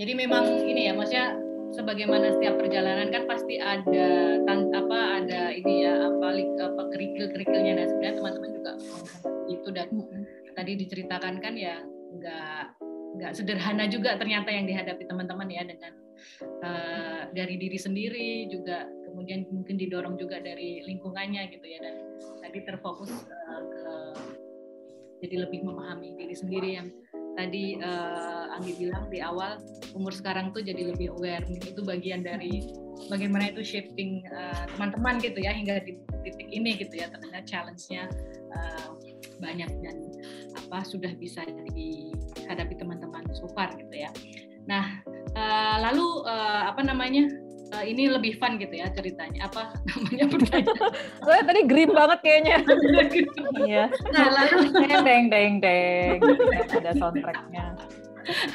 Jadi memang ini ya, maksudnya sebagaimana setiap perjalanan kan pasti ada tan apa ada ini ya apa apa kerikil kerikilnya dan sebenarnya teman-teman juga itu dan tadi diceritakan kan ya nggak nggak sederhana juga ternyata yang dihadapi teman-teman ya dengan uh, dari diri sendiri juga kemudian mungkin didorong juga dari lingkungannya gitu ya. Dan tadi terfokus uh, ke jadi lebih memahami diri sendiri yang tadi uh, Anggi bilang di awal umur sekarang tuh jadi lebih aware. Itu bagian dari bagaimana itu shaping uh, teman-teman gitu ya hingga di titik ini gitu ya ternyata challenge-nya uh, banyak dan apa sudah bisa dihadapi teman-teman so far gitu ya. Nah uh, lalu uh, apa namanya uh, ini lebih fun gitu ya ceritanya. Apa namanya pertanyaan? Soalnya tadi grim banget kayaknya. Iya. Nah lalu deng deng deng. Ada soundtracknya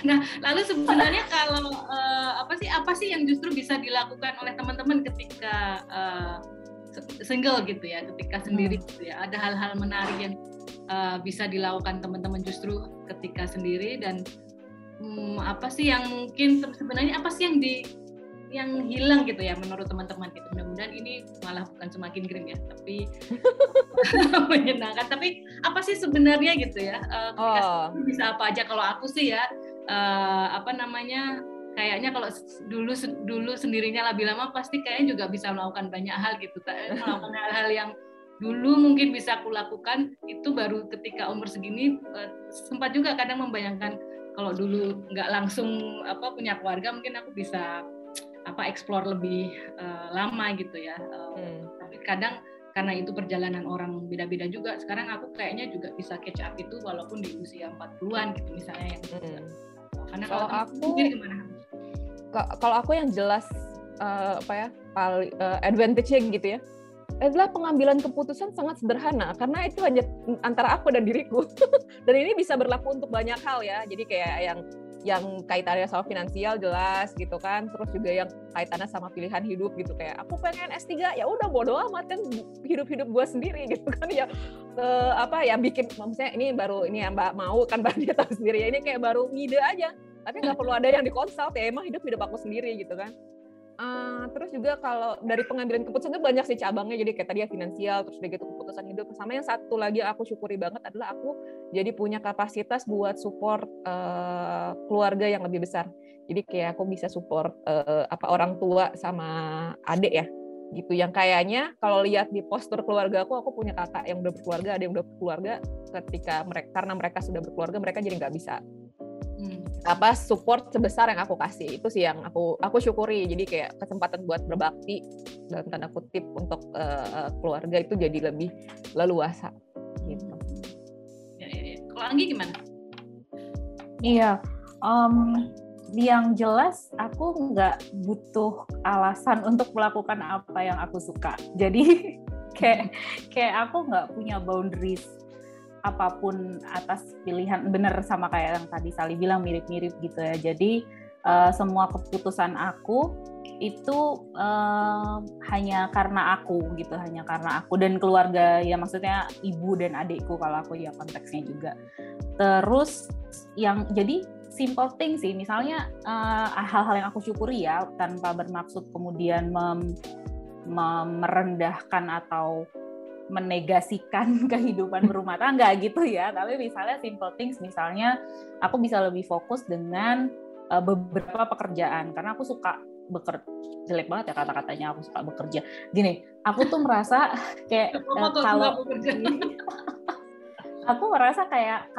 nah lalu sebenarnya kalau uh, apa sih apa sih yang justru bisa dilakukan oleh teman-teman ketika uh, single gitu ya ketika sendiri hmm. gitu ya? Ada hal-hal menarik yang uh, bisa dilakukan teman-teman justru ketika sendiri? Dan hmm, apa sih yang mungkin sebenarnya apa sih yang di yang hilang gitu ya menurut teman-teman gitu? Mudah-mudahan ini malah bukan semakin grim ya tapi menyenangkan. Tapi apa sih sebenarnya gitu ya? Uh, oh. bisa apa aja? Kalau aku sih ya uh, apa namanya kayaknya kalau dulu dulu sendirinya lebih lama pasti kayaknya juga bisa melakukan banyak hal gitu melakukan hal-hal yang dulu mungkin bisa aku lakukan itu baru ketika umur segini uh, sempat juga kadang membayangkan kalau dulu nggak langsung apa punya keluarga mungkin aku bisa apa explore lebih uh, lama gitu ya. Uh, hmm. Tapi kadang karena itu perjalanan orang beda-beda juga. Sekarang aku kayaknya juga bisa catch up itu walaupun di usia 40-an gitu misalnya yang hmm. Karena kalau aku gimana? Kalau aku yang jelas uh, apa ya paling uh, advantage-nya gitu ya adalah pengambilan keputusan sangat sederhana karena itu hanya antara aku dan diriku dan ini bisa berlaku untuk banyak hal ya jadi kayak yang yang kaitannya sama finansial jelas gitu kan terus juga yang kaitannya sama pilihan hidup gitu kayak aku pengen S3 ya udah bodo amat kan hidup-hidup gue sendiri gitu kan ya uh, apa ya bikin maksudnya ini baru ini yang mbak mau kan mbak dia tahu sendiri ya ini kayak baru ngide aja tapi nggak perlu ada yang dikonsult ya emang hidup hidup aku sendiri gitu kan Uh, terus juga kalau dari pengambilan keputusan itu banyak sih cabangnya. Jadi kayak tadi ya finansial terus udah gitu keputusan hidup. Sama yang satu lagi aku syukuri banget adalah aku jadi punya kapasitas buat support uh, keluarga yang lebih besar. Jadi kayak aku bisa support uh, apa orang tua sama adik ya gitu. Yang kayaknya kalau lihat di postur keluarga aku aku punya kakak yang udah berkeluarga ada yang udah berkeluarga. Ketika mereka karena mereka sudah berkeluarga mereka jadi nggak bisa apa support sebesar yang aku kasih itu sih yang aku aku syukuri jadi kayak kesempatan buat berbakti dalam tanda kutip untuk uh, keluarga itu jadi lebih leluasa gitu. Ya, ya, ya. Kalau Anggi gimana? Iya, um, yang jelas aku nggak butuh alasan untuk melakukan apa yang aku suka. Jadi kayak kayak aku nggak punya boundaries apa pun atas pilihan bener sama kayak yang tadi Sali bilang mirip-mirip gitu ya. Jadi uh, semua keputusan aku itu uh, hanya karena aku gitu, hanya karena aku dan keluarga ya maksudnya ibu dan adikku kalau aku ya konteksnya juga. Terus yang jadi simple thing sih, misalnya uh, hal-hal yang aku syukuri ya tanpa bermaksud kemudian mem merendahkan atau menegasikan kehidupan berumah tangga gitu ya. Tapi misalnya simple things misalnya aku bisa lebih fokus dengan uh, beberapa pekerjaan. Karena aku suka bekerja jelek banget ya kata-katanya aku suka bekerja. Gini aku tuh merasa kayak uh, kalau aku merasa kayak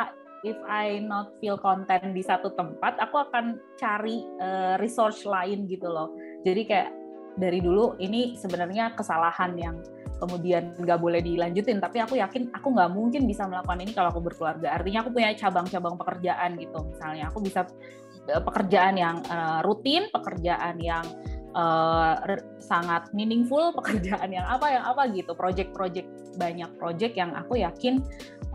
if I not feel content di satu tempat aku akan cari uh, resource lain gitu loh. Jadi kayak dari dulu ini sebenarnya kesalahan yang kemudian nggak boleh dilanjutin tapi aku yakin aku nggak mungkin bisa melakukan ini kalau aku berkeluarga. Artinya aku punya cabang-cabang pekerjaan gitu. Misalnya aku bisa eh, pekerjaan yang uh, rutin pekerjaan yang uh, sangat meaningful pekerjaan yang apa yang apa gitu. Project-project banyak project yang aku yakin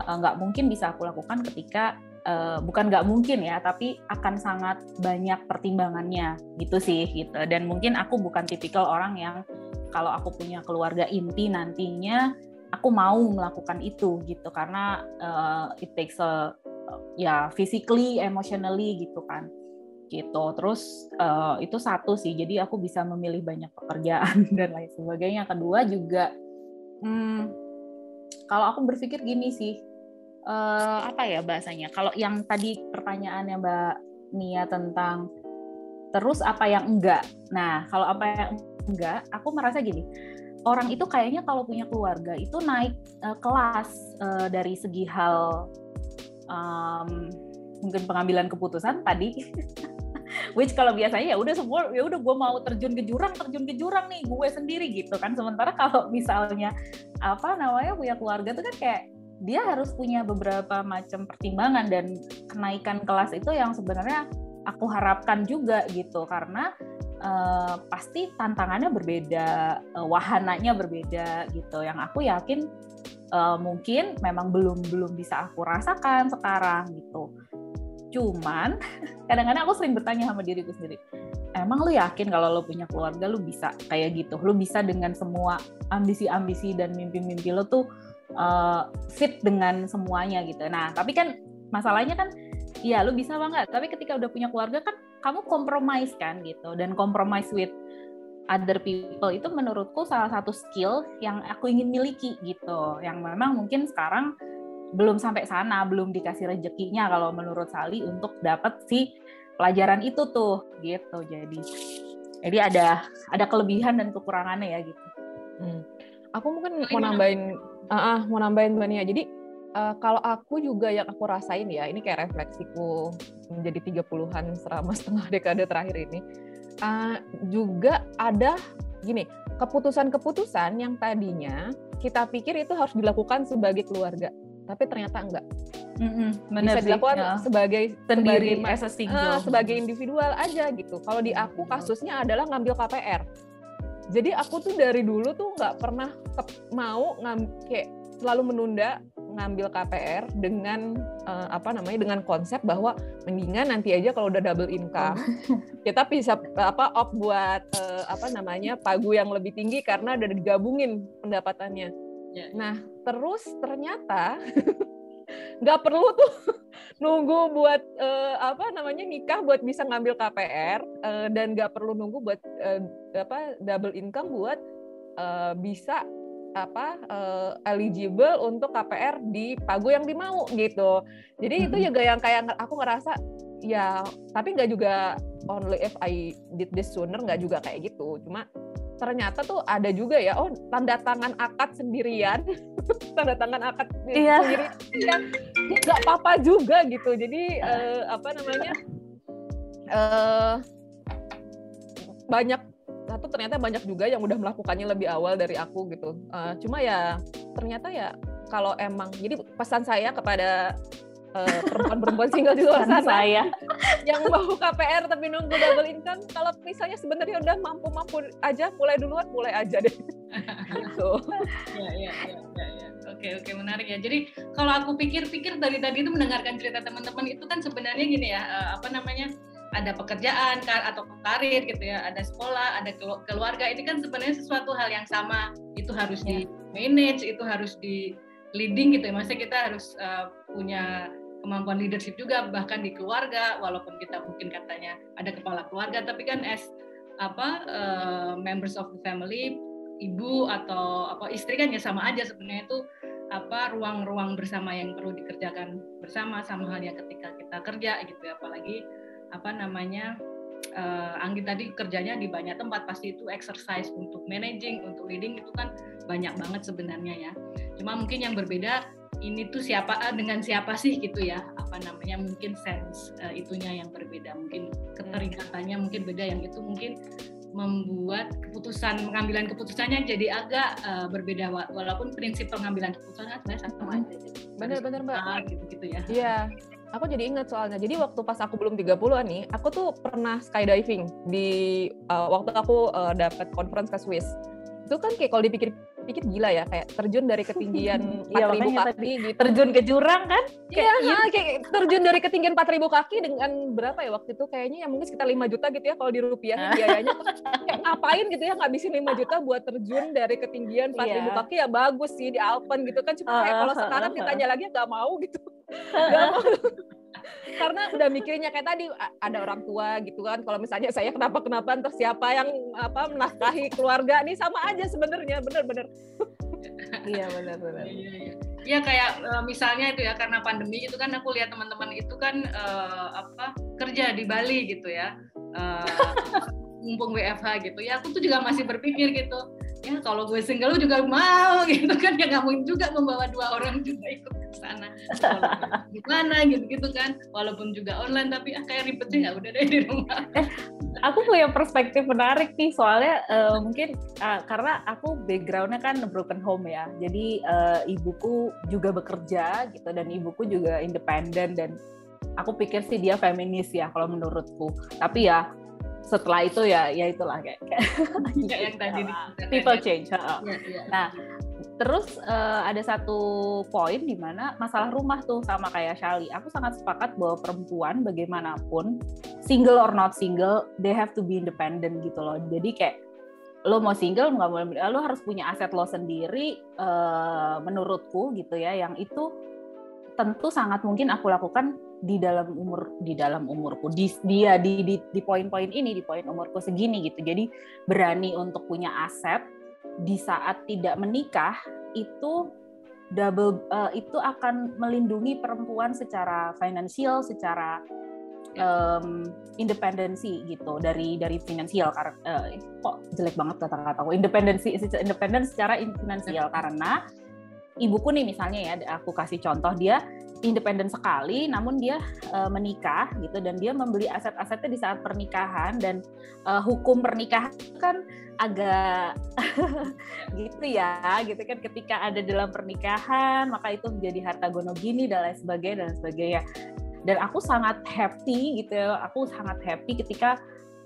nggak uh, mungkin bisa aku lakukan ketika uh, bukan nggak mungkin ya tapi akan sangat banyak pertimbangannya. Gitu sih gitu. Dan mungkin aku bukan tipikal orang yang kalau aku punya keluarga inti nantinya aku mau melakukan itu gitu karena uh, it takes a ya physically, emotionally gitu kan. gitu. Terus uh, itu satu sih, jadi aku bisa memilih banyak pekerjaan dan lain sebagainya. Kedua juga, hmm, kalau aku berpikir gini sih, uh, apa ya bahasanya? Kalau yang tadi pertanyaannya Mbak Nia tentang terus apa yang enggak. Nah, kalau apa yang enggak, aku merasa gini, orang itu kayaknya kalau punya keluarga itu naik uh, kelas uh, dari segi hal um, mungkin pengambilan keputusan tadi. Which kalau biasanya ya udah semua ya udah gue mau terjun ke jurang terjun ke jurang nih gue sendiri gitu kan. Sementara kalau misalnya apa namanya punya keluarga tuh kan kayak dia harus punya beberapa macam pertimbangan dan kenaikan kelas itu yang sebenarnya aku harapkan juga gitu karena uh, pasti tantangannya berbeda uh, wahananya berbeda gitu yang aku yakin uh, mungkin memang belum belum bisa aku rasakan sekarang gitu Cuman kadang-kadang aku sering bertanya sama diriku sendiri, emang lu yakin kalau lu punya keluarga lu bisa kayak gitu? Lu bisa dengan semua ambisi-ambisi dan mimpi-mimpi lu tuh uh, fit dengan semuanya gitu. Nah, tapi kan masalahnya kan ya lu bisa banget, tapi ketika udah punya keluarga kan kamu compromise kan gitu dan compromise with other people itu menurutku salah satu skill yang aku ingin miliki gitu yang memang mungkin sekarang belum sampai sana, belum dikasih rezekinya kalau menurut Sali untuk dapat si pelajaran itu tuh gitu. Jadi jadi ada ada kelebihan dan kekurangannya ya gitu. Hmm. Aku mungkin mau nambahin uh, uh, mau nambahin Mbak Jadi uh, kalau aku juga yang aku rasain ya, ini kayak refleksiku menjadi 30-an selama setengah dekade terakhir ini. Uh, juga ada gini, keputusan-keputusan yang tadinya kita pikir itu harus dilakukan sebagai keluarga tapi ternyata enggak. Mm-hmm, bisa dilakukan ya. sebagai sendiri sebagai, as a single. Uh, sebagai individual aja gitu. Kalau di aku kasusnya adalah ngambil KPR. Jadi aku tuh dari dulu tuh nggak pernah mau ngam, kayak selalu menunda ngambil KPR dengan uh, apa namanya dengan konsep bahwa mendingan nanti aja kalau udah double income oh. kita bisa apa op buat uh, apa namanya pagu yang lebih tinggi karena udah digabungin pendapatannya. Ya, ya. Nah, terus ternyata nggak perlu tuh nunggu buat uh, apa namanya nikah buat bisa ngambil KPR uh, dan nggak perlu nunggu buat uh, apa double income buat uh, bisa apa uh, eligible untuk KPR di pagu yang dimau gitu. Jadi itu juga yang kayak aku ngerasa ya tapi nggak juga only if I did this sooner nggak juga kayak gitu. Cuma ternyata tuh ada juga ya oh tanda tangan akad sendirian tanda tangan akad iya. sendiri ya nggak apa-apa juga gitu jadi uh, apa namanya uh, banyak satu ternyata banyak juga yang udah melakukannya lebih awal dari aku gitu. Uh, cuma ya ternyata ya kalau emang jadi pesan saya kepada uh, perempuan-perempuan single di luar sana saya. yang mau KPR tapi nunggu double income kalau misalnya sebenarnya udah mampu-mampu aja mulai duluan mulai aja deh. Gitu. Ya, ya, ya, ya, ya. oke oke menarik ya. Jadi kalau aku pikir-pikir dari tadi itu mendengarkan cerita teman-teman itu kan sebenarnya gini ya uh, apa namanya ada pekerjaan atau karir gitu ya, ada sekolah, ada keluarga. Ini kan sebenarnya sesuatu hal yang sama. Itu harus ya. di manage, itu harus di leading gitu ya. Maksudnya kita harus uh, punya kemampuan leadership juga bahkan di keluarga walaupun kita mungkin katanya ada kepala keluarga tapi kan as apa uh, members of the family ibu atau apa istri kan ya sama aja sebenarnya itu apa ruang-ruang bersama yang perlu dikerjakan bersama sama halnya ketika kita kerja gitu ya apalagi apa namanya uh, Anggi tadi kerjanya di banyak tempat pasti itu exercise untuk managing untuk leading itu kan banyak banget sebenarnya ya cuma mungkin yang berbeda ini tuh siapa ah, dengan siapa sih gitu ya apa namanya mungkin sense uh, itunya yang berbeda mungkin keterikatannya mungkin beda yang itu mungkin membuat keputusan pengambilan keputusannya jadi agak uh, berbeda walaupun prinsip pengambilan keputusannya sebenarnya sama aja. Benar-benar mbak. gitu-gitu ya. Iya. Aku jadi ingat soalnya. Jadi waktu pas aku belum 30-an nih, aku tuh pernah skydiving di uh, waktu aku uh, dapat conference ke Swiss. Itu kan kayak kalau dipikir pikir gila ya kayak terjun dari ketinggian 4000 ya, kaki gitu. terjun ke jurang kan iya kayak, kayak terjun dari ketinggian 4000 kaki dengan berapa ya waktu itu kayaknya ya mungkin sekitar 5 juta gitu ya kalau di rupiah ah. biayanya kayak ngapain gitu ya ngabisin 5 juta buat terjun dari ketinggian 4000 yeah. kaki ya bagus sih di Alpen gitu kan cuma kayak kalau sekarang ditanya lagi nggak mau gitu nggak mau. Karena udah mikirnya kayak tadi ada orang tua gitu kan. Kalau misalnya saya kenapa kenapa terus siapa yang apa menafkahi keluarga ini sama aja sebenarnya. Bener-bener iya benar-benar iya, iya. Ya kayak uh, misalnya itu ya karena pandemi itu kan aku lihat teman-teman itu kan uh, apa kerja di Bali gitu ya. Uh, mumpung WFH gitu. Ya aku tuh juga masih berpikir gitu ya kalau gue single juga mau gitu kan. Ya nggak mungkin juga membawa dua orang juga ikut ke sana. Gimana gitu gitu kan. Walaupun juga online tapi ah kayak ribet sih nggak udah deh di rumah. Eh, aku punya perspektif menarik nih. Soalnya uh, mungkin uh, karena aku backgroundnya kan broken home ya. Jadi uh, ibuku juga bekerja gitu. Dan ibuku juga independen. Dan aku pikir sih dia feminis ya kalau menurutku. Tapi ya setelah itu ya ya itulah kayak, kayak yang tadi people change. Ya, ya. Nah, terus uh, ada satu poin di mana masalah rumah tuh sama kayak Shali. Aku sangat sepakat bahwa perempuan bagaimanapun single or not single, they have to be independent gitu loh. Jadi kayak lo mau single nggak boleh lo harus punya aset lo sendiri uh, menurutku gitu ya yang itu tentu sangat mungkin aku lakukan di dalam umur di dalam umurku. Di dia di di, di poin-poin ini di poin umurku segini gitu. Jadi berani untuk punya aset di saat tidak menikah itu double uh, itu akan melindungi perempuan secara finansial secara um, independensi gitu. Dari dari finansial karena uh, kok jelek banget kata-kata independensi independen secara finansial. Karena ibuku nih misalnya ya aku kasih contoh dia independen sekali, namun dia uh, menikah gitu dan dia membeli aset-asetnya di saat pernikahan dan uh, hukum pernikahan kan agak gitu ya, gitu kan ketika ada dalam pernikahan maka itu menjadi harta gono gini dan lain sebagainya dan sebagainya. Dan aku sangat happy gitu, ya, aku sangat happy ketika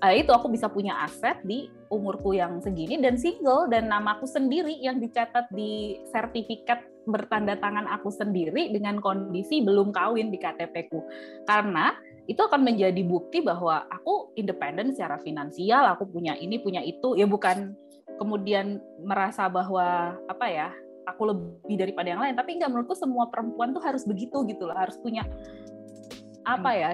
uh, itu aku bisa punya aset di umurku yang segini dan single dan namaku sendiri yang dicatat di sertifikat bertanda tangan aku sendiri dengan kondisi belum kawin di KTP-ku. Karena itu akan menjadi bukti bahwa aku independen secara finansial, aku punya ini, punya itu, ya bukan kemudian merasa bahwa apa ya, aku lebih daripada yang lain, tapi enggak menurutku semua perempuan tuh harus begitu gitu loh, harus punya apa ya,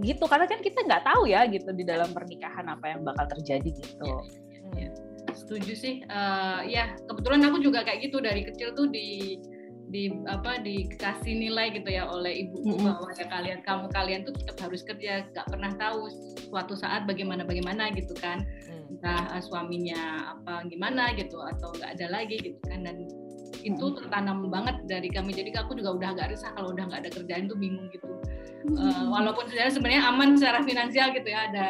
gitu karena kan kita nggak tahu ya gitu di dalam pernikahan apa yang bakal terjadi gitu. Ya, ya, Setuju sih. Uh, ya kebetulan aku juga kayak gitu dari kecil tuh di di apa dikasih nilai gitu ya oleh ibu mm -hmm. bahwa ya kalian kamu kalian tuh tetap harus kerja nggak pernah tahu suatu saat bagaimana bagaimana gitu kan mm. entah uh, suaminya apa gimana gitu atau nggak ada lagi gitu kan dan itu tertanam banget dari kami jadi aku juga udah agak risah kalau udah nggak ada kerjaan tuh bingung gitu uh, walaupun sebenarnya sebenarnya aman secara finansial gitu ya ada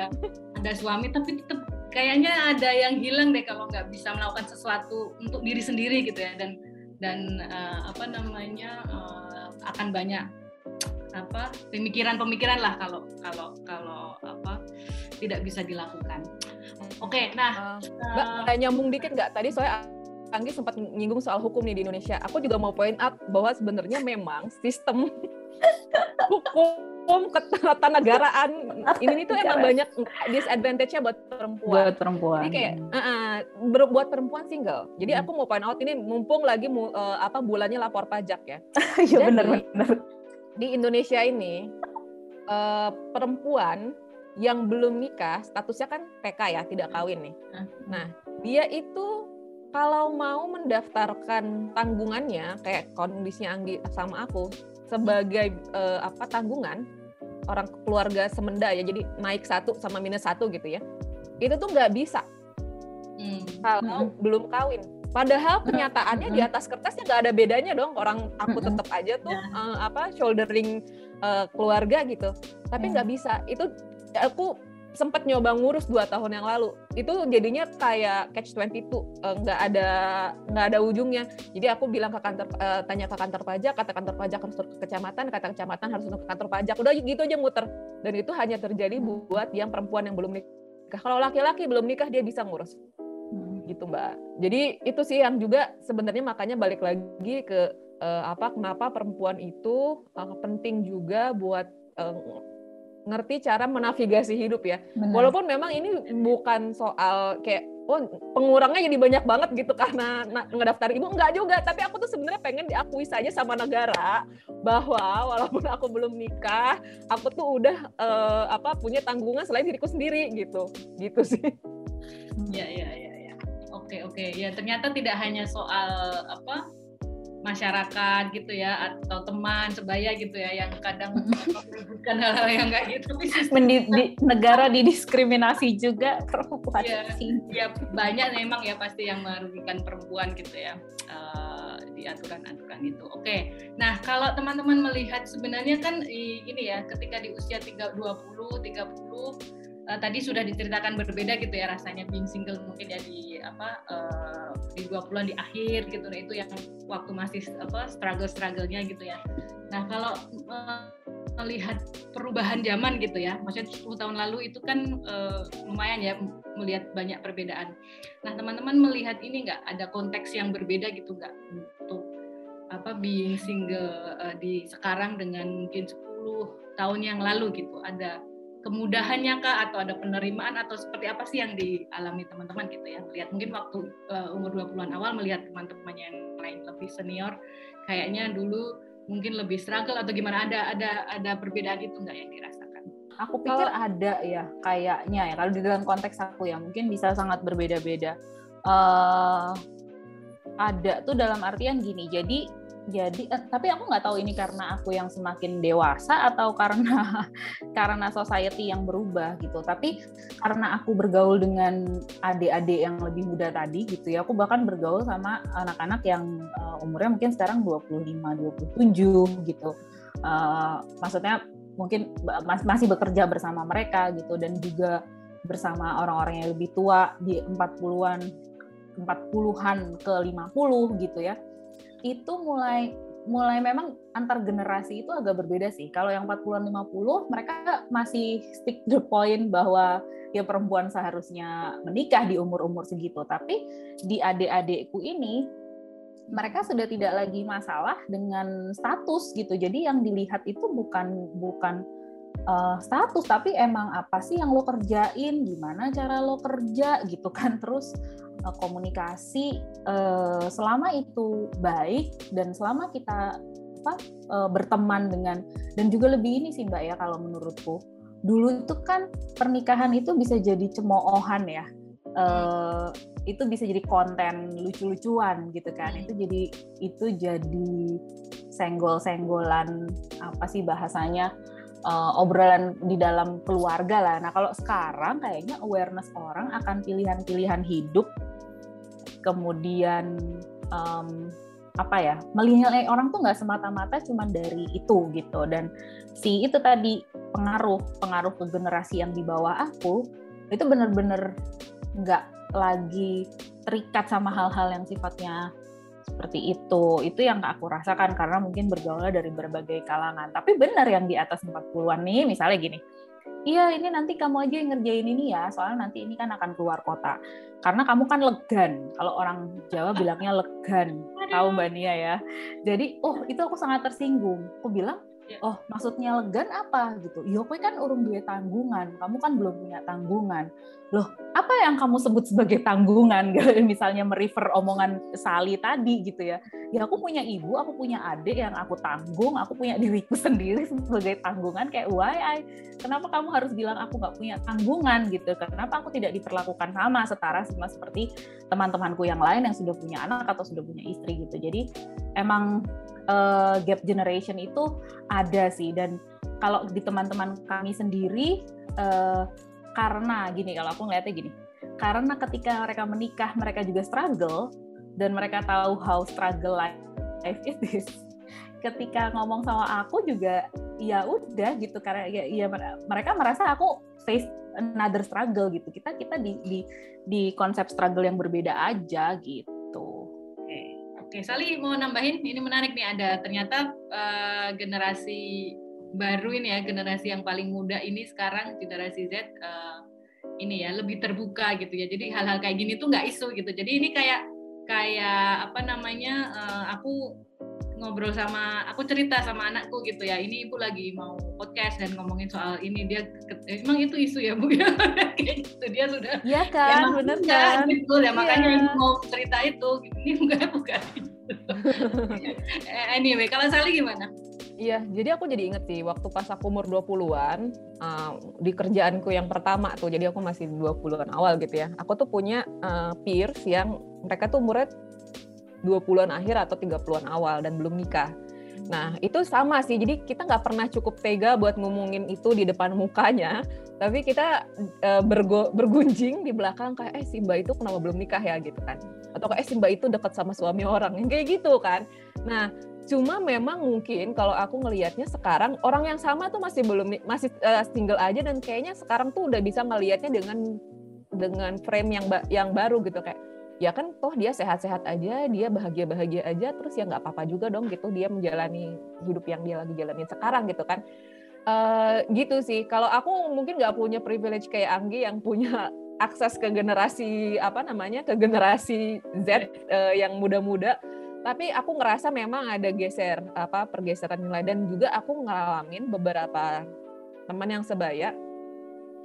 ada suami tapi tetap kayaknya ada yang hilang deh kalau nggak bisa melakukan sesuatu untuk diri sendiri gitu ya dan dan uh, apa namanya uh, akan banyak apa pemikiran-pemikiran lah kalau kalau kalau apa tidak bisa dilakukan. Oke, okay, nah, uh, Mbak, uh, nyambung dikit nggak tadi soalnya Anggi sempat nyinggung soal hukum nih di Indonesia. Aku juga mau point out bahwa sebenarnya memang sistem hukum ketatanegaraan ini tuh emang banyak disadvantage-nya buat perempuan. Buat perempuan. Jadi kayak uh, uh, buat perempuan single. Jadi hmm. aku mau point out ini mumpung lagi uh, apa bulannya lapor pajak ya. Iya benar benar. Di Indonesia ini uh, perempuan yang belum nikah statusnya kan PK ya, tidak kawin nih. Hmm. Nah, dia itu kalau mau mendaftarkan tanggungannya kayak kondisinya Anggi sama aku sebagai uh, apa tanggungan orang keluarga semenda ya jadi naik satu sama minus satu gitu ya itu tuh nggak bisa hmm. kalau hmm. belum kawin padahal kenyataannya hmm. di atas kertasnya nggak ada bedanya dong orang aku hmm. tetap aja tuh. Ya. uh, apa shouldering uh, keluarga gitu tapi nggak yeah. bisa itu aku sempat nyoba ngurus dua tahun yang lalu. Itu jadinya kayak catch 22 eh, nggak uh, ada nggak ada ujungnya. Jadi aku bilang ke kantor uh, tanya ke kantor pajak kata kantor pajak harus ke kecamatan kata kecamatan harus ke kantor pajak. Udah gitu aja muter. Dan itu hanya terjadi buat yang perempuan yang belum nikah. Kalau laki-laki belum nikah dia bisa ngurus. Hmm. gitu mbak. Jadi itu sih yang juga sebenarnya makanya balik lagi ke uh, apa kenapa perempuan itu uh, penting juga buat uh, ngerti cara menavigasi hidup ya. Benar. Walaupun memang ini bukan soal kayak oh pengurangnya jadi banyak banget gitu karena ngedaftar ibu. Enggak juga tapi aku tuh sebenarnya pengen diakui saja sama negara bahwa walaupun aku belum nikah aku tuh udah uh, apa punya tanggungan selain diriku sendiri gitu. Gitu sih. Ya ya ya ya oke oke. Ya ternyata tidak hanya soal apa masyarakat gitu ya atau teman sebaya gitu ya yang kadang menyebutkan hal-hal yang enggak gitu. Mendi, di, negara didiskriminasi juga perempuan. Ya, ya banyak memang ya pasti yang merugikan perempuan gitu ya uh, di aturan-aturan itu. Oke nah kalau teman-teman melihat sebenarnya kan ini ya ketika di usia 30 20 30 uh, tadi sudah diceritakan berbeda gitu ya rasanya being single mungkin ya di apa uh, di 20-an di akhir gitu nah itu yang waktu masih apa struggle-strugglenya gitu ya. Nah, kalau uh, melihat perubahan zaman gitu ya, maksudnya 10 tahun lalu itu kan uh, lumayan ya melihat banyak perbedaan. Nah, teman-teman melihat ini nggak ada konteks yang berbeda gitu nggak untuk apa being single uh, di sekarang dengan mungkin 10 tahun yang lalu gitu. Ada kemudahannya kah? Atau ada penerimaan? Atau seperti apa sih yang dialami teman-teman gitu ya? Melihat mungkin waktu uh, umur 20-an awal melihat teman-teman yang lain lebih senior kayaknya dulu mungkin lebih struggle atau gimana? Ada ada ada perbedaan itu nggak yang dirasakan? Aku pikir kalau, ada ya kayaknya ya. Kalau di dalam konteks aku ya mungkin bisa sangat berbeda-beda. Uh, ada tuh dalam artian gini jadi jadi eh, tapi aku nggak tahu ini karena aku yang semakin dewasa atau karena karena society yang berubah gitu. Tapi karena aku bergaul dengan adik-adik yang lebih muda tadi gitu ya aku bahkan bergaul sama anak-anak yang uh, umurnya mungkin sekarang 25 27 gitu. Uh, maksudnya mungkin masih bekerja bersama mereka gitu dan juga bersama orang-orang yang lebih tua di 40-an 40-an ke 50 gitu ya itu mulai mulai memang antar generasi itu agak berbeda sih. Kalau yang 40-an 50 mereka masih stick the point bahwa ya perempuan seharusnya menikah di umur-umur segitu. Tapi di adik-adikku ini mereka sudah tidak lagi masalah dengan status gitu. Jadi yang dilihat itu bukan bukan uh, status tapi emang apa sih yang lo kerjain, gimana cara lo kerja? Gitu kan. Terus uh, komunikasi uh, selama itu baik dan selama kita apa uh, berteman dengan dan juga lebih ini sih mbak ya kalau menurutku. Dulu itu kan pernikahan itu bisa jadi cemoohan ya. Uh, itu bisa jadi konten lucu-lucuan gitu kan. Itu jadi itu jadi senggol-senggolan apa sih bahasanya uh, obrolan di dalam keluarga lah. Nah kalau sekarang kayaknya awareness orang akan pilihan-pilihan hidup kemudian um, apa ya melihat orang tuh nggak semata-mata cuma dari itu gitu dan si itu tadi pengaruh pengaruh ke generasi yang di bawah aku itu bener-bener nggak lagi terikat sama hal-hal yang sifatnya seperti itu itu yang aku rasakan karena mungkin bergaul dari berbagai kalangan tapi benar yang di atas 40-an nih misalnya gini iya ini nanti kamu aja yang ngerjain ini ya, soalnya nanti ini kan akan keluar kota. Karena kamu kan legan, kalau orang Jawa bilangnya legan, tahu Mbak Nia ya. Jadi, oh itu aku sangat tersinggung. Aku bilang. Oh maksudnya legan apa gitu? Yo kowe kan urung duwe tanggungan. Kamu kan belum punya tanggungan. Loh apa yang kamu sebut sebagai tanggungan? Misalnya merefer omongan Sali tadi gitu ya. Ya aku punya ibu aku punya adik yang aku tanggung aku punya diriku sendiri sebagai tanggungan. Kayak why I? Kenapa kamu harus bilang aku nggak punya tanggungan? Gitu. Kenapa aku tidak diperlakukan sama setara sama seperti teman-temanku yang lain yang sudah punya anak atau sudah punya istri gitu. Jadi emang uh, gap generation itu ada sih. Dan kalau di teman-teman kami sendiri uh, karena gini kalau aku ngeliatnya gini karena ketika mereka menikah mereka juga struggle dan mereka tahu how struggle life is ketika ngomong sama aku juga ya udah gitu karena ya, ya mereka merasa aku face another struggle gitu. Kita kita di di di konsep struggle yang berbeda aja gitu Oke, Sali mau nambahin, ini menarik nih ada ternyata uh, generasi baru ini ya, generasi yang paling muda ini sekarang generasi Z uh, ini ya lebih terbuka gitu ya. Jadi hal-hal kayak gini tuh nggak isu gitu. Jadi ini kayak kayak apa namanya uh, aku ngobrol sama aku cerita sama anakku gitu ya ini ibu lagi mau podcast dan ngomongin soal ini. Dia emang itu isu ya bu? Ya kayak gitu dia sudah ya kan? Ya, bener kan? betul ya iya. makanya mau cerita itu ini bukan bukan anyway kalau Sally gimana? Iya, jadi aku jadi inget sih waktu pas aku umur 20-an uh, di kerjaanku yang pertama tuh, jadi aku masih 20-an awal gitu ya. Aku tuh punya uh, peers yang mereka tuh umurnya 20-an akhir atau 30-an awal dan belum nikah. Nah, itu sama sih. Jadi kita nggak pernah cukup tega buat ngomongin itu di depan mukanya, tapi kita uh, bergo, bergunjing di belakang kayak eh si Mbak itu kenapa belum nikah ya gitu kan. Atau kayak eh si Mbak itu dekat sama suami orang yang kayak gitu kan. Nah, cuma memang mungkin kalau aku ngelihatnya sekarang orang yang sama tuh masih belum masih uh, single aja dan kayaknya sekarang tuh udah bisa ngelihatnya dengan dengan frame yang yang baru gitu kayak ya kan toh dia sehat-sehat aja, dia bahagia-bahagia aja, terus ya nggak apa-apa juga dong gitu dia menjalani hidup yang dia lagi jalanin sekarang gitu kan. Uh, gitu sih. Kalau aku mungkin nggak punya privilege kayak Anggi yang punya akses ke generasi apa namanya ke generasi Z uh, yang muda-muda. Tapi aku ngerasa memang ada geser apa pergeseran nilai dan juga aku ngalamin beberapa teman yang sebaya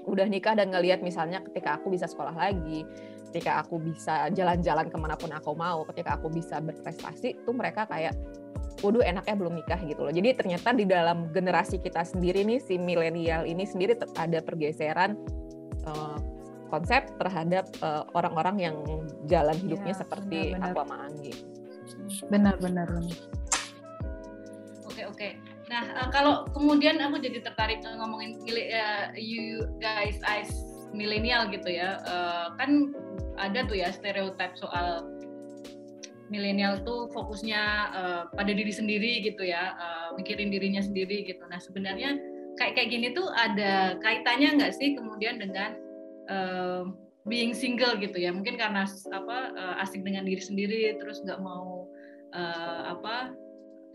udah nikah dan ngelihat misalnya ketika aku bisa sekolah lagi, ketika aku bisa jalan-jalan ke mana pun aku mau, ketika aku bisa berprestasi, tuh mereka kayak, waduh enaknya belum nikah gitu loh. Jadi ternyata di dalam generasi kita sendiri nih, si milenial ini sendiri ada pergeseran uh, konsep terhadap eh, orang-orang yang jalan hidupnya ya, seperti benar, aku sama Anggi. Benar-benar. Oke oke. Nah uh, kalau kemudian aku jadi tertarik ngomongin uh, you guys eyes milenial gitu ya, uh, kan ada tuh ya stereotip soal milenial tuh fokusnya uh, pada diri sendiri gitu ya, uh, mikirin dirinya sendiri gitu. Nah sebenarnya kayak kayak gini tuh ada kaitannya nggak sih kemudian dengan uh, being single gitu ya? Mungkin karena apa uh, asik dengan diri sendiri, terus nggak mau uh, apa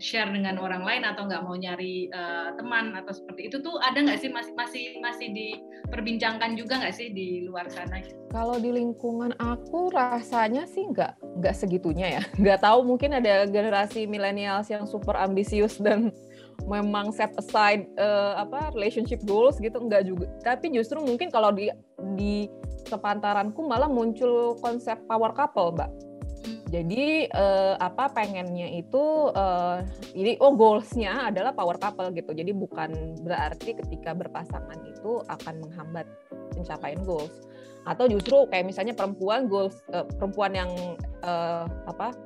share dengan orang lain atau nggak mau nyari uh, teman atau seperti itu tuh ada nggak sih masih masih masih diperbincangkan juga nggak sih di luar sana? Kalau di lingkungan aku rasanya sih nggak nggak segitunya ya. Nggak tahu mungkin ada generasi milenials yang super ambisius dan memang set aside uh, apa relationship goals gitu nggak juga. Tapi justru mungkin kalau di di sepantaranku malah muncul konsep power couple, mbak jadi uh, apa pengennya itu uh, jadi oh goalsnya adalah power couple gitu. Jadi bukan berarti ketika berpasangan itu akan menghambat pencapaian goals atau justru kayak misalnya perempuan goals uh, perempuan yang uh, apa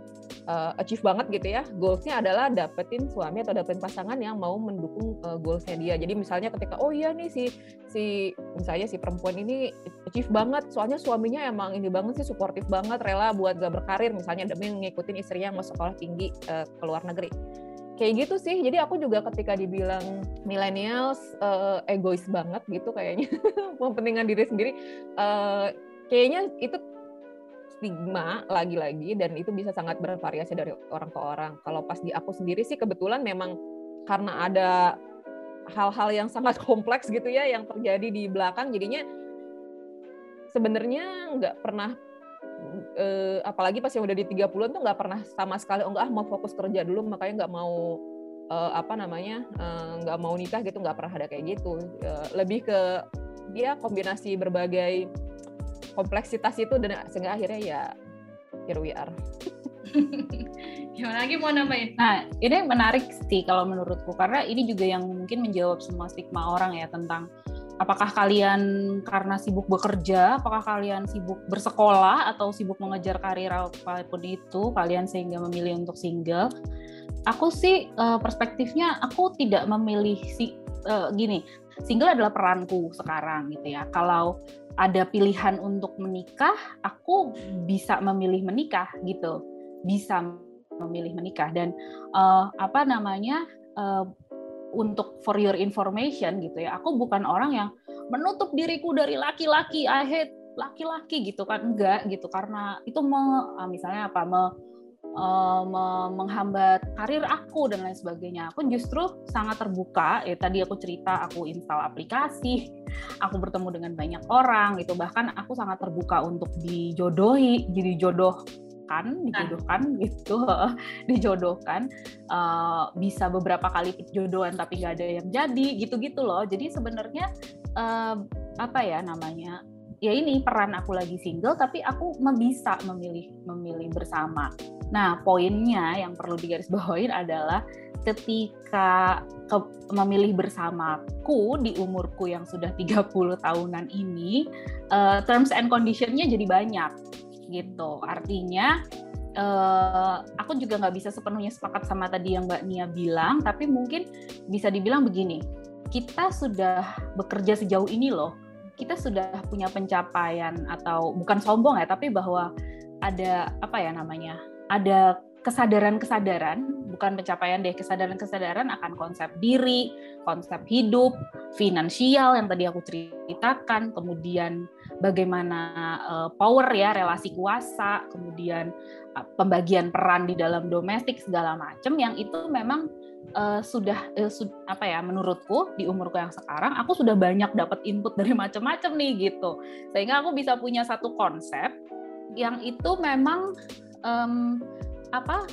uh, achieve banget gitu ya. Goalsnya adalah dapetin suami atau dapetin pasangan yang mau mendukung uh, goalsnya dia. Jadi misalnya ketika oh iya nih si si misalnya si perempuan ini achieve banget. Soalnya suaminya emang ini banget sih suportif banget rela buat gak berkarir misalnya demi ngikutin istrinya yang mau sekolah tinggi uh, ke luar negeri. Kayak gitu sih. Jadi aku juga ketika dibilang millennials uh, egois banget gitu kayaknya. Mempentingkan diri sendiri. Uh, kayaknya itu stigma lagi-lagi dan itu bisa sangat bervariasi dari orang ke orang. Kalau pas di aku sendiri sih kebetulan memang karena ada hal-hal yang sangat kompleks gitu ya yang terjadi di belakang jadinya sebenarnya nggak pernah eh, apalagi pas yang udah di 30-an tuh nggak pernah sama sekali oh enggak ah mau fokus kerja dulu makanya nggak mau eh, apa namanya eh, nggak mau nikah gitu nggak pernah ada kayak gitu eh, lebih ke dia kombinasi berbagai kompleksitas itu dan sehingga akhirnya ya here we are. Gimana lagi mau nambahin? Nah, ini menarik sih kalau menurutku karena ini juga yang mungkin menjawab semua stigma orang ya tentang apakah kalian karena sibuk bekerja, apakah kalian sibuk bersekolah atau sibuk mengejar karir apa pun itu, kalian sehingga memilih untuk single. Aku sih eh, perspektifnya aku tidak memilih si uh, gini, single adalah peranku sekarang gitu ya. Kalau ada pilihan untuk menikah, aku bisa memilih menikah gitu, bisa memilih menikah dan uh, apa namanya uh, untuk for your information gitu ya, aku bukan orang yang menutup diriku dari laki-laki, I hate laki-laki gitu kan enggak gitu. Karena itu me, uh, misalnya apa me, uh, menghambat karir aku dan lain sebagainya. Aku justru sangat terbuka. Ya tadi aku cerita aku install aplikasi, aku bertemu dengan banyak orang gitu. Bahkan aku sangat terbuka untuk dijodohi, jadi jodoh kan dijodohkan gitu dijodohkan uh, bisa beberapa kali jodohan tapi nggak ada yang jadi gitu-gitu loh jadi sebenarnya uh, apa ya namanya ya ini peran aku lagi single tapi aku bisa memilih memilih bersama nah poinnya yang perlu digarisbawahi adalah ketika ke, memilih bersamaku di umurku yang sudah 30 tahunan ini uh, terms and conditionnya jadi banyak gitu. Artinya uh, aku juga nggak bisa sepenuhnya sepakat sama tadi yang Mbak Nia bilang, tapi mungkin bisa dibilang begini, kita sudah bekerja sejauh ini loh, kita sudah punya pencapaian atau bukan sombong ya, tapi bahwa ada apa ya namanya, ada kesadaran-kesadaran, bukan pencapaian deh, kesadaran-kesadaran akan konsep diri, konsep hidup, finansial yang tadi aku ceritakan, kemudian bagaimana uh, power ya, relasi kuasa, kemudian uh, pembagian peran di dalam domestik segala macam yang itu memang uh, sudah uh, su apa ya menurutku di umurku yang sekarang aku sudah banyak dapat input dari macam-macam nih gitu. Sehingga aku bisa punya satu konsep yang itu memang um, apa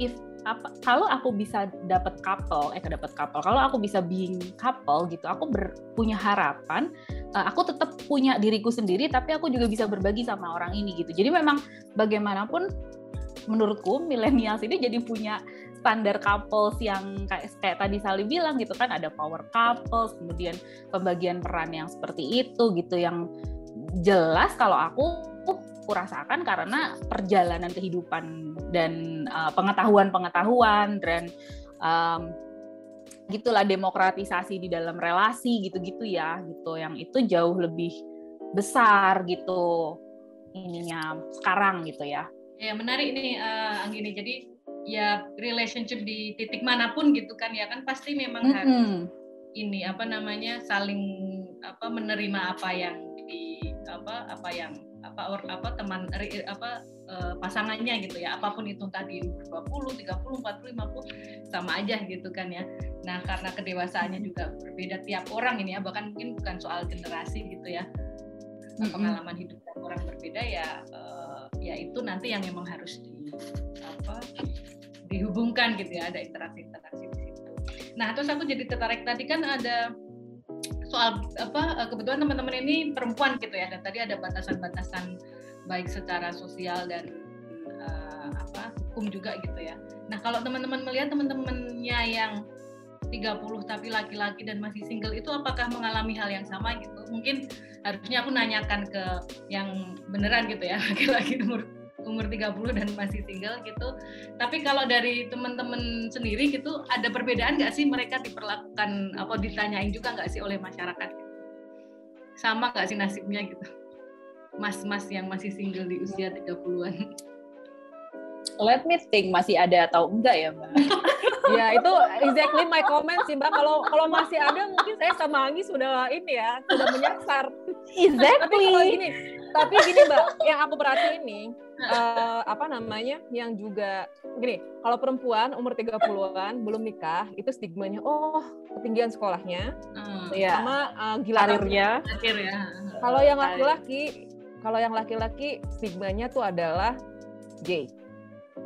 if apa kalau aku bisa dapat couple eh dapat couple kalau aku bisa being couple gitu aku ber, punya harapan uh, aku tetap punya diriku sendiri tapi aku juga bisa berbagi sama orang ini gitu. Jadi memang bagaimanapun menurutku milenial ini jadi punya standar couples yang kayak, kayak tadi Sally bilang gitu kan ada power couples kemudian pembagian peran yang seperti itu gitu yang jelas kalau aku kurasakan karena perjalanan kehidupan dan uh, pengetahuan-pengetahuan dan um, gitulah demokratisasi di dalam relasi gitu-gitu ya gitu yang itu jauh lebih besar gitu ininya sekarang gitu ya. Ya menarik ini uh, Anggini jadi ya relationship di titik mana pun gitu kan ya kan pasti memang mm -hmm. harus ini apa namanya saling apa menerima apa yang di apa apa yang apa or, apa teman apa uh, pasangannya gitu ya apa pun itu tadi umur 20, 30, 40, 50 sama aja gitu kan ya. Nah, karena kedewasaannya juga berbeda tiap orang ini ya bahkan mungkin bukan soal generasi gitu ya. Pengalaman hidup tiap orang berbeda ya uh, ya itu nanti yang memang harus di apa dihubungkan gitu ya ada interaksi-interaksi di situ. Nah, terus aku jadi tertarik tadi kan ada soal apa eh, kebetulan teman-teman ini perempuan gitu ya dan tadi ada batasan-batasan baik secara sosial dan uh, apa hukum juga gitu ya. Nah, kalau teman-teman melihat teman-temannya yang 30 tapi laki-laki dan masih single itu apakah mengalami hal yang sama gitu? Mungkin harusnya aku nanyakan ke yang beneran gitu ya, laki-laki umur umur 30 dan masih single gitu. Tapi kalau dari teman-teman sendiri gitu ada perbedaan nggak sih mereka diperlakukan apa ditanyain juga nggak sih oleh masyarakat? Gitu? Sama nggak sih nasibnya gitu? Mas-mas yang masih single di usia 30-an. Let me think masih ada atau enggak ya, Mbak? ya, itu exactly my comment sih, Mbak. Kalau kalau masih ada mungkin saya sama Anggi sudah ini ya, sudah menyasar. Exactly. tapi gini, tapi gini, Mbak, yang aku perhatiin nih, uh, apa namanya yang juga gini kalau perempuan umur 30-an belum nikah itu stigmanya oh ketinggian sekolahnya hmm, ya. sama uh, gila karirnya ya. kalau yang laki-laki kalau yang laki-laki stigmanya tuh adalah gay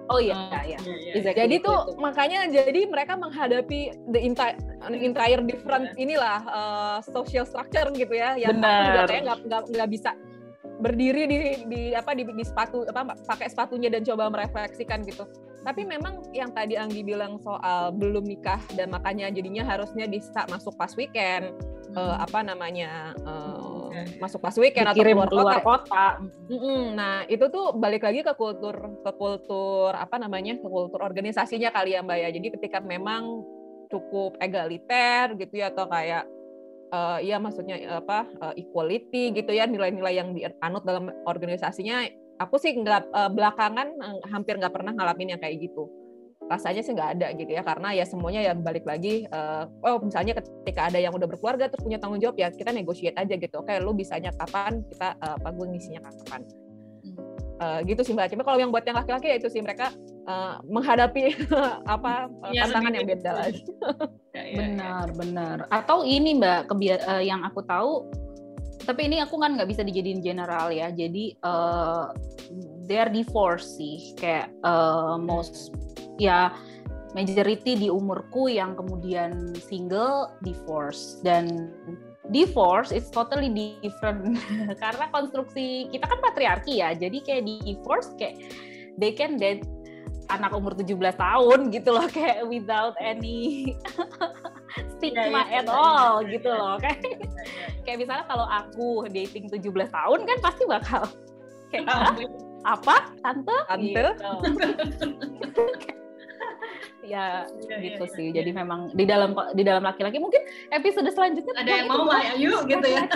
Oh iya, oh, iya, iya. Exactly. Jadi tuh itu. makanya jadi mereka menghadapi the entire entire different iya. inilah uh, social structure gitu ya, yang Benar. juga kayak nggak nggak bisa berdiri di, di apa di, di sepatu apa pakai sepatunya dan coba merefleksikan gitu. Tapi memang yang tadi Anggi bilang soal belum nikah dan makanya jadinya harusnya bisa masuk pas weekend hmm. uh, apa namanya uh, okay. masuk pas weekend Dikirim atau keluar, keluar kota. kota. Nah itu tuh balik lagi ke kultur ke kultur apa namanya ke kultur organisasinya kali ya Mbak ya. Jadi ketika memang cukup egaliter gitu ya atau kayak uh, ya maksudnya eh, apa uh, equality gitu ya nilai-nilai yang dianut dalam organisasinya aku sih nggak uh, belakangan hampir nggak pernah ngalamin yang kayak gitu. Rasanya sih nggak ada gitu ya karena ya semuanya ya balik lagi uh, oh misalnya ketika ada yang udah berkeluarga terus punya tanggung jawab ya kita negotiate aja gitu. Oke lu bisanya kapan kita uh, apa gue ngisinya kapan. Uh, gitu sih mbak. Cuma kalau yang buat yang laki-laki ya itu sih mereka uh, menghadapi apa ya, tantangan yang beda lagi. ya, ya, benar, ya. benar. Atau ini mbak, kebia uh, yang aku tahu tapi ini aku kan nggak bisa dijadiin general ya jadi uh, they're divorced sih kayak uh, most ya majority di umurku yang kemudian single divorce dan divorce it's totally different karena konstruksi kita kan patriarki ya jadi kayak divorce kayak they can date anak umur 17 tahun gitu loh kayak without any stigma yeah, yeah, at all yeah, gitu loh kayak kayak misalnya kalau aku dating 17 tahun kan pasti bakal kayak apa? Tante? Tante? Gitu. ya, gitu sih. Jadi memang di dalam di dalam laki-laki. Mungkin episode selanjutnya ada yang mau mah ayo gitu ya.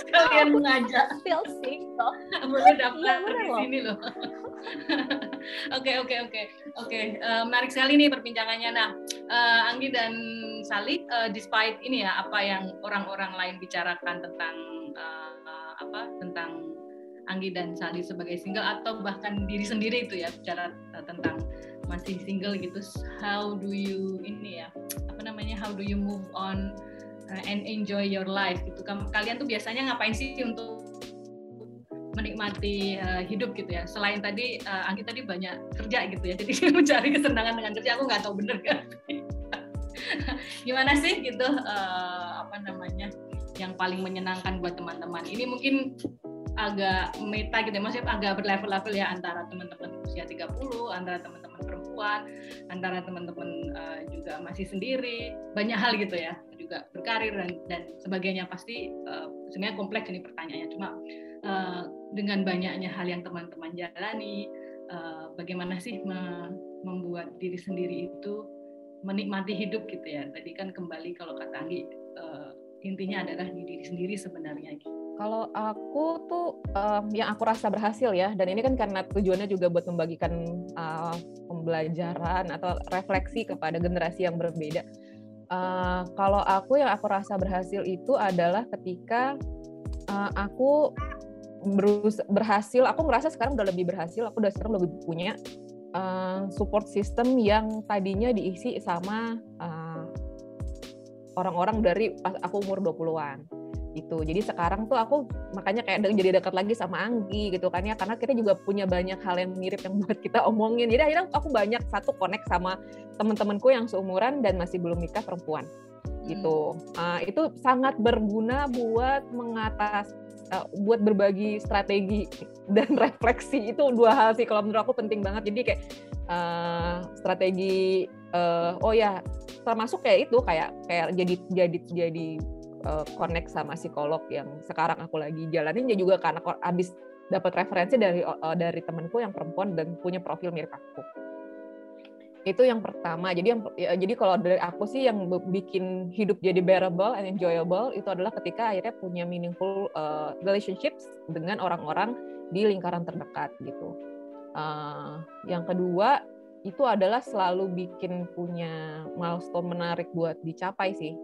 Sekalian mengajak. Still single. Boleh daftar ya, di sini loh. Oke oke oke oke eh, menarik sekali nih perbincangannya. Nah uh, Anggi dan Sali, uh, despite ini ya apa yang orang-orang lain bicarakan tentang uh, apa tentang Anggi dan Sali sebagai single atau bahkan diri sendiri itu ya bicara tentang masih single gitu. How do you ini ya apa namanya How do you move on and enjoy your life gitu. Kalian tuh biasanya ngapain sih untuk menikmati uh, hidup gitu ya. Selain tadi uh, Anggi tadi banyak kerja gitu ya, jadi mencari kesenangan dengan kerja. Aku nggak tahu bener kan. Gimana sih gitu uh, apa namanya yang paling menyenangkan buat teman-teman? Ini mungkin agak meta gitu ya, maksudnya agak berlevel-level ya antara teman-teman usia 30, antara teman-teman perempuan, antara teman-teman uh, juga masih sendiri, banyak hal gitu ya, juga berkarir dan, dan sebagainya pasti uh, sebenarnya kompleks ini pertanyaannya, cuma uh, dengan banyaknya hal yang teman-teman jalani, uh, bagaimana sih me membuat diri sendiri itu menikmati hidup gitu ya. Tadi kan kembali kalau kata Anggi, uh, intinya adalah di diri sendiri sebenarnya. Gitu. Kalau aku tuh um, yang aku rasa berhasil ya, dan ini kan karena tujuannya juga buat membagikan uh, pembelajaran atau refleksi kepada generasi yang berbeda. Uh, kalau aku yang aku rasa berhasil itu adalah ketika uh, aku berus berhasil aku ngerasa sekarang udah lebih berhasil aku udah sekarang lebih punya uh, support system yang tadinya diisi sama orang eh, orang-orang dari pas aku umur 20-an gitu. Jadi sekarang tuh aku makanya kayak jadi dekat lagi sama Anggi gitu kan ya karena kita juga punya banyak hal yang mirip yang buat kita omongin. Jadi akhirnya aku banyak satu connect sama teman-temanku yang seumuran dan masih belum nikah perempuan gitu. Uh, itu sangat berguna buat mengatasi uh, buat berbagi strategi dan refleksi itu dua hal sih kalau menurut aku penting banget jadi kayak uh, strategi uh, oh ya termasuk kayak itu kayak kayak jadi jadi jadi uh, connect sama psikolog yang sekarang aku lagi jalanin. Ya juga karena habis dapat referensi dari uh, dari temanku yang perempuan dan punya profil mirip aku. Itu yang pertama. Jadi yang ya, jadi kalau dari aku sih yang bikin hidup jadi bearable and enjoyable itu adalah ketika akhirnya punya meaningful uh, relationships dengan orang-orang di lingkaran terdekat gitu. Uh, yang kedua itu adalah selalu bikin punya milestone menarik buat dicapai sih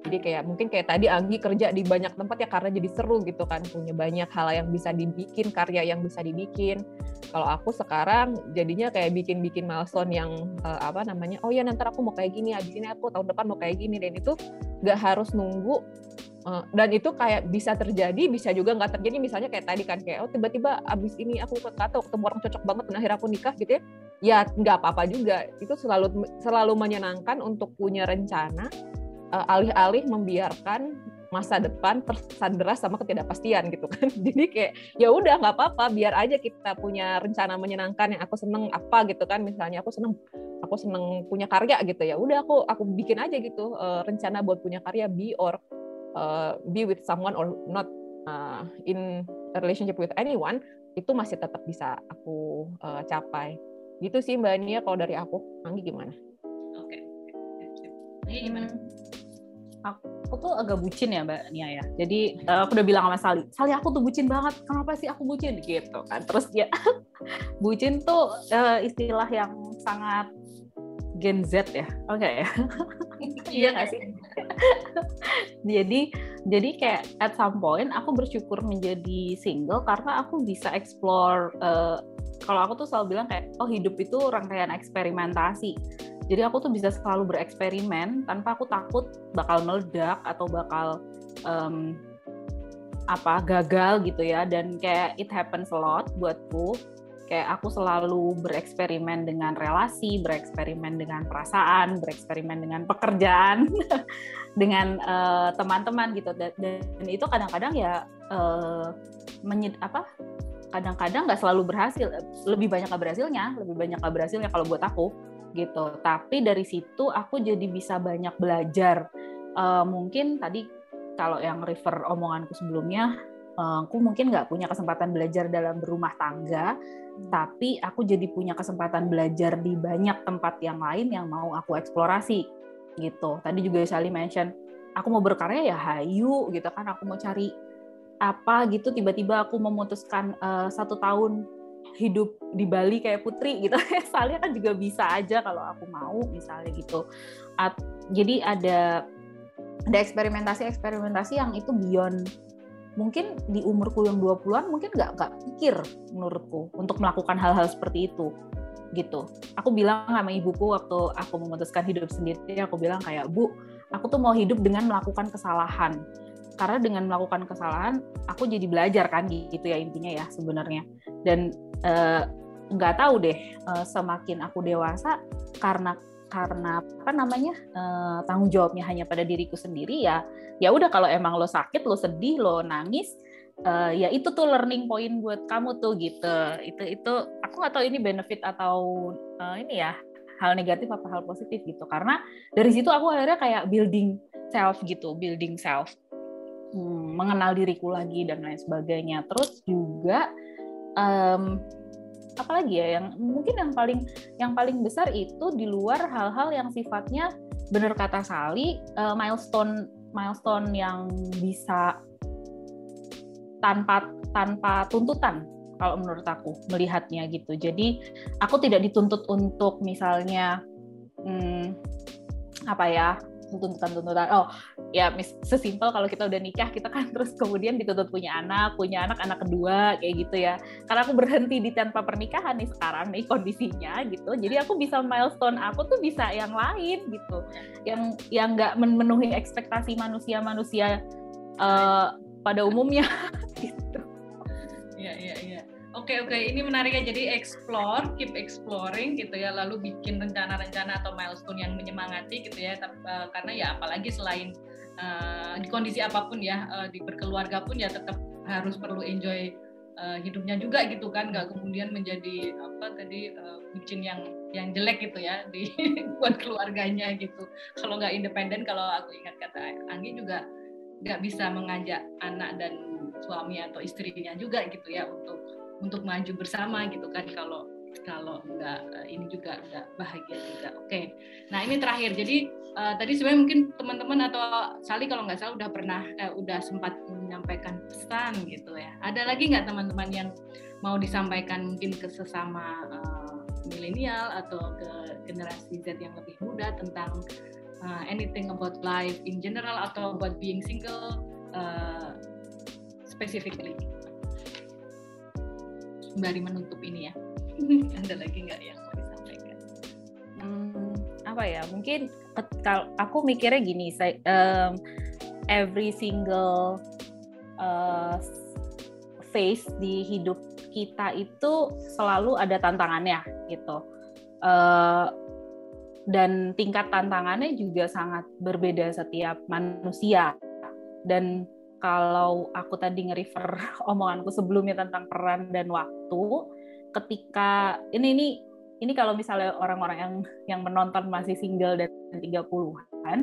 jadi kayak mungkin kayak tadi Anggi kerja di banyak tempat ya karena jadi seru gitu kan punya banyak hal yang bisa dibikin karya yang bisa dibikin. Kalau aku sekarang jadinya kayak bikin-bikin milestone yang uh, apa namanya oh ya nanti aku mau kayak gini habis ini aku tahun depan mau kayak gini dan itu nggak harus nunggu uh, dan itu kayak bisa terjadi bisa juga nggak terjadi. Misalnya kayak tadi kan kayak oh tiba-tiba abis ini aku kata ketemu orang cocok banget dan akhirnya aku nikah gitu ya ya nggak apa-apa juga. Itu selalu selalu menyenangkan untuk punya rencana alih-alih membiarkan masa depan tersandera sama ketidakpastian gitu kan jadi kayak ya udah nggak apa-apa biar aja kita punya rencana menyenangkan yang aku seneng apa gitu kan misalnya aku seneng aku seneng punya karya gitu ya udah aku aku bikin aja gitu uh, rencana buat punya karya be or uh, be with someone or not uh, in a relationship with anyone itu masih tetap bisa aku uh, capai gitu sih mbak Nia kalau dari aku Anggi gimana? Oke, okay. gimana? Aku tuh agak bucin ya mbak Nia ya. Jadi uh, aku udah bilang sama Sali Sali aku tuh bucin banget. Kenapa sih aku bucin? Gitu kan. Terus ya bucin tuh uh, istilah yang sangat Gen Z ya. Oke. Okay. iya nggak sih? Jadi jadi kayak at some point aku bersyukur menjadi single karena aku bisa explore uh, kalau aku tuh selalu bilang kayak oh hidup itu rangkaian eksperimentasi jadi aku tuh bisa selalu bereksperimen tanpa aku takut bakal meledak atau bakal um, apa gagal gitu ya. Dan kayak it happens a lot buatku. Kayak aku selalu bereksperimen dengan relasi, bereksperimen dengan perasaan, bereksperimen dengan pekerjaan, dengan uh, teman-teman gitu. Dan, itu kadang-kadang ya uh, menyed, apa kadang-kadang nggak selalu berhasil, lebih banyak nggak berhasilnya, lebih banyak nggak berhasilnya kalau buat aku gitu. Tapi dari situ aku jadi bisa banyak belajar. Uh, mungkin tadi kalau yang refer omonganku sebelumnya aku mungkin nggak punya kesempatan belajar dalam berumah tangga, tapi aku jadi punya kesempatan belajar di banyak tempat yang lain yang mau aku eksplorasi gitu. Tadi juga Sally mention, aku mau berkarya ya hayu gitu kan, aku mau cari apa gitu, tiba-tiba aku memutuskan uh, satu tahun hidup di Bali kayak Putri gitu. Soalnya kan juga bisa aja kalau aku mau misalnya gitu. At, jadi ada ada eksperimentasi-eksperimentasi yang itu beyond mungkin di umurku yang 20-an mungkin nggak nggak pikir menurutku untuk melakukan hal-hal seperti itu gitu. Aku bilang sama ibuku waktu aku memutuskan hidup sendiri, aku bilang kayak, "Bu, aku tuh mau hidup dengan melakukan kesalahan." Karena dengan melakukan kesalahan, aku jadi belajar kan gitu ya intinya ya sebenarnya. Dan eh, nggak uh, tahu deh, uh, semakin aku dewasa karena karena apa namanya uh, tanggung jawabnya hanya pada diriku sendiri ya ya udah kalau emang lo sakit lo sedih lo nangis uh, ya itu tuh learning point buat kamu tuh gitu. Itu itu aku nggak tahu ini benefit atau uh, ini ya hal negatif apa hal positif gitu. Karena dari situ aku akhirnya kayak building self gitu building self hmm, mengenal diriku lagi dan lain sebagainya. Terus juga um, apalagi ya yang mungkin yang paling yang paling besar itu di luar hal-hal yang sifatnya benar kata Sali uh, milestone milestone yang bisa tanpa tanpa tuntutan kalau menurut aku melihatnya gitu. Jadi aku tidak dituntut untuk misalnya hmm, apa ya tuntutan-tuntutan. Oh ya mis sesimpel kalau kita udah nikah kita kan terus kemudian dituntut punya anak punya anak anak kedua kayak gitu ya. Karena aku berhenti di tanpa pernikahan nih sekarang nih kondisinya gitu. Jadi aku bisa milestone aku tuh bisa yang lain gitu. Yang yang nggak memenuhi ekspektasi manusia-manusia uh, pada umumnya gitu. Ya ya ya Oke oke, ini menarik ya. Jadi explore, keep exploring gitu ya. Lalu bikin rencana-rencana atau milestone yang menyemangati gitu ya. Uh, karena ya apalagi selain uh, di kondisi apa pun ya, uh, di berkeluarga pun ya tetap harus perlu enjoy uh, hidupnya juga gitu kan. Gak kemudian menjadi apa tadi uh, bucin yang yang jelek gitu ya di buat keluarganya gitu. Kalau nggak independen, kalau aku ingat kata Anggi juga nggak bisa mengajak anak dan suami atau istrinya juga gitu ya untuk untuk maju bersama gitu kan kalau kalau enggak eh, ini juga enggak bahagia juga. Oke. Okay. Nah, ini terakhir. Jadi uh, tadi sebenarnya mungkin teman-teman atau Sali kalau nggak salah udah pernah eh, udah sempat menyampaikan pesan gitu ya. Ada lagi nggak teman-teman yang mau disampaikan mungkin ke sesama uh, milenial atau ke generasi Z yang lebih muda tentang uh, anything about life in general atau about being single uh, specifically? Sembari menutup ini ya. Ada lagi nggak yang mau disampaikan? Hmm, apa ya? Mungkin kalau aku mikirnya gini saya um, every single uh, phase di hidup kita itu selalu ada tantangannya gitu. Uh, dan tingkat tantangannya juga sangat berbeda setiap manusia. Dan kalau aku tadi nge-refer omonganku sebelumnya tentang peran dan waktu, ketika ini ini ini kalau misalnya orang-orang yang yang menonton masih single dan 30-an,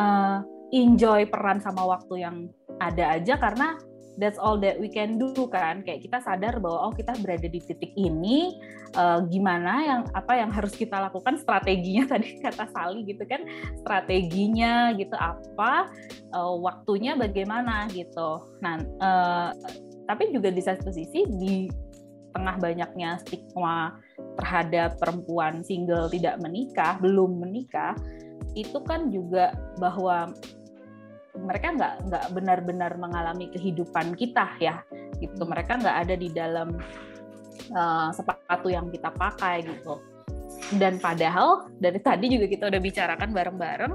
uh, enjoy peran sama waktu yang ada aja karena that's all that we can do kan. Kayak kita sadar bahwa oh kita berada di titik ini uh, gimana yang apa yang harus kita lakukan? Strateginya tadi kata Sali gitu kan. Strateginya gitu apa uh, waktunya bagaimana gitu. Nah uh, tapi juga di satu sisi di tengah banyaknya stigma terhadap perempuan single tidak menikah belum menikah itu kan juga bahwa mereka nggak nggak benar-benar mengalami kehidupan kita ya gitu. Mereka nggak ada di dalam uh, sepatu yang kita pakai gitu. Dan padahal dari tadi juga kita udah bicarakan bareng-bareng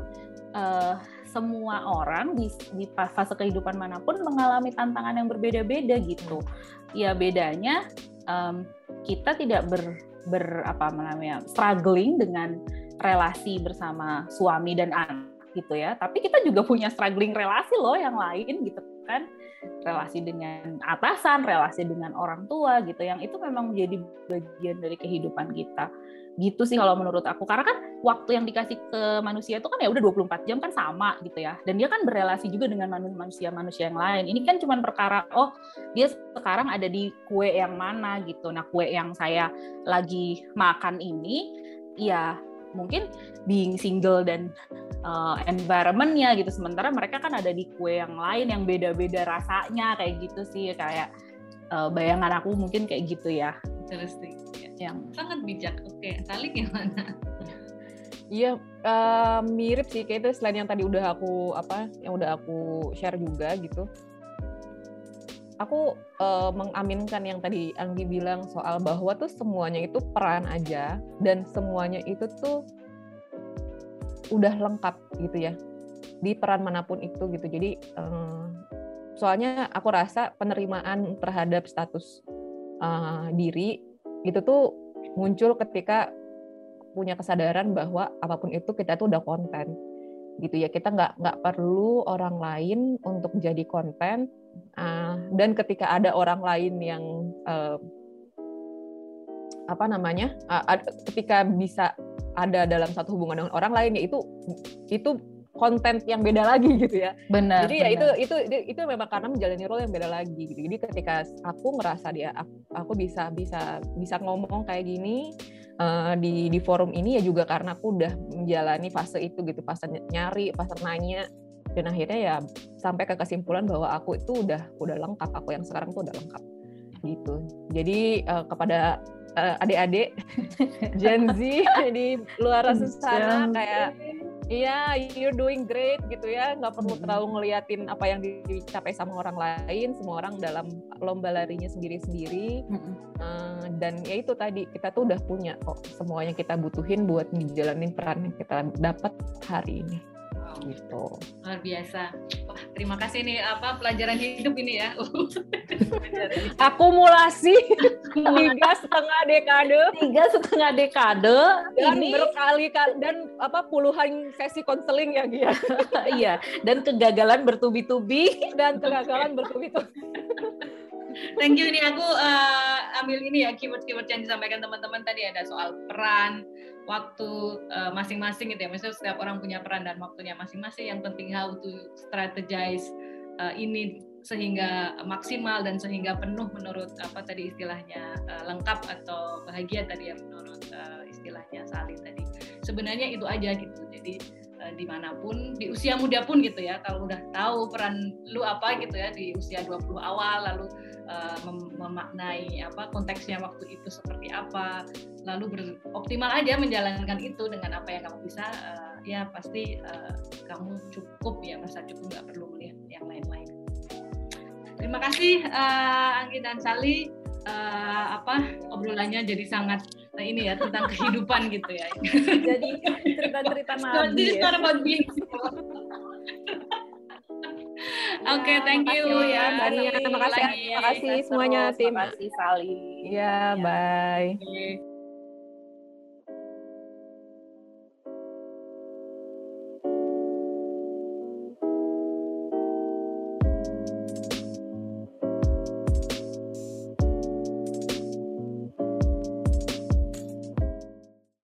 uh, semua orang di, di fase kehidupan mana pun mengalami tantangan yang berbeda-beda gitu. Ya bedanya um, kita tidak ber, ber apa namanya struggling dengan relasi bersama suami dan anak gitu ya. Tapi kita juga punya struggling relasi loh yang lain gitu kan. Relasi dengan atasan, relasi dengan orang tua gitu. Yang itu memang menjadi bagian dari kehidupan kita. Gitu sih kalau menurut aku. Karena kan waktu yang dikasih ke manusia itu kan ya udah 24 jam kan sama gitu ya. Dan dia kan berrelasi juga dengan manusia-manusia yang lain. Ini kan cuma perkara oh dia sekarang ada di kue yang mana gitu. Nah, kue yang saya lagi makan ini ya mungkin being single dan uh, environmentnya gitu. Sementara mereka kan ada di kue yang lain yang beda-beda rasanya kayak gitu sih. Kayak uh, bayangan aku mungkin kayak gitu ya. Interesting. Ya. yang sangat bijak. Oke saling gimana? Iya, uh, mirip sih. Kayak itu selain yang tadi udah aku apa, yang udah aku share juga gitu aku uh, mengaminkan yang tadi Anggi bilang soal bahwa tuh semuanya itu peran aja dan semuanya itu tuh udah lengkap gitu ya di peran mana pun itu gitu. Jadi uh, soalnya aku rasa penerimaan terhadap status uh, diri itu tuh muncul ketika punya kesadaran bahwa apa pun itu kita tuh udah konten gitu ya kita nggak nggak perlu orang lain untuk jadi konten Uh, dan ketika ada orang lain yang uh, apa namanya, uh, ketika bisa ada dalam satu hubungan dengan orang lain, ya itu itu konten yang beda lagi gitu ya. Benar. Jadi benar. ya itu itu itu memang karena menjalani role yang beda lagi gitu. Jadi ketika aku ngerasa dia aku, aku bisa bisa bisa ngomong kayak gini uh, di di forum ini ya juga karena aku udah menjalani fase itu gitu, fase nyari, fase nanya dan akhirnya ya sampai ke kesimpulan bahwa aku itu udah udah lengkap. Aku yang sekarang tuh udah lengkap. Gitu. Jadi uh, kepada uh, adik-adik Gen Z di luar sana kayak iya you're doing great gitu ya. Nggak perlu terlalu ngeliatin apa yang dicapai sama orang lain. Semua orang dalam lomba larinya sendiri-sendiri. Uh, dan ya itu tadi kita tuh udah punya kok. Semuanya kita butuhin buat menjalani peran yang kita dapat hari ini gitu. Luar biasa. Wah terima kasih nih apa pelajaran hidup ini ya. Akumulasi. Tiga setengah dekade. Tiga setengah dekade. Dan ini berkali kali dan apa puluhan sesi konseling ya Gia. Iya dan kegagalan bertubi-tubi. Dan kegagalan bertubi-tubi. Thank you ini aku uh, ambil ini ya keyword-keyword yang disampaikan teman-teman tadi ada soal peran, waktu uh, masing-masing gitu ya. Maksudnya setiap orang punya peran dan waktunya masing-masing. Yang penting how to strategize uh, ini sehingga maksimal dan sehingga penuh menurut apa tadi istilahnya uh, lengkap atau bahagia tadi ya menurut uh, istilahnya Sali tadi. Sebenarnya itu aja gitu. Jadi uh, di mana pun di usia muda pun gitu ya kalau udah tahu peran lu apa gitu ya di usia 20 awal lalu uh, mem memaknai apa konteksnya waktu itu seperti apa. Lalu beroptimal aja menjalankan itu dengan apa yang kamu bisa uh, ya pasti uh, kamu cukup ya masa cukup nggak perlu melihat yang lain-lain. Terima kasih uh, Anggi dan Sali uh, apa obrolannya jadi sangat uh, ini ya tentang kehidupan gitu ya. Jadi cerita-cerita nabi ya. Oke, okay, thank you ya. Terima kasih, terima kasih semuanya tim. Terima kasih Sali. Ya, bye. Okay.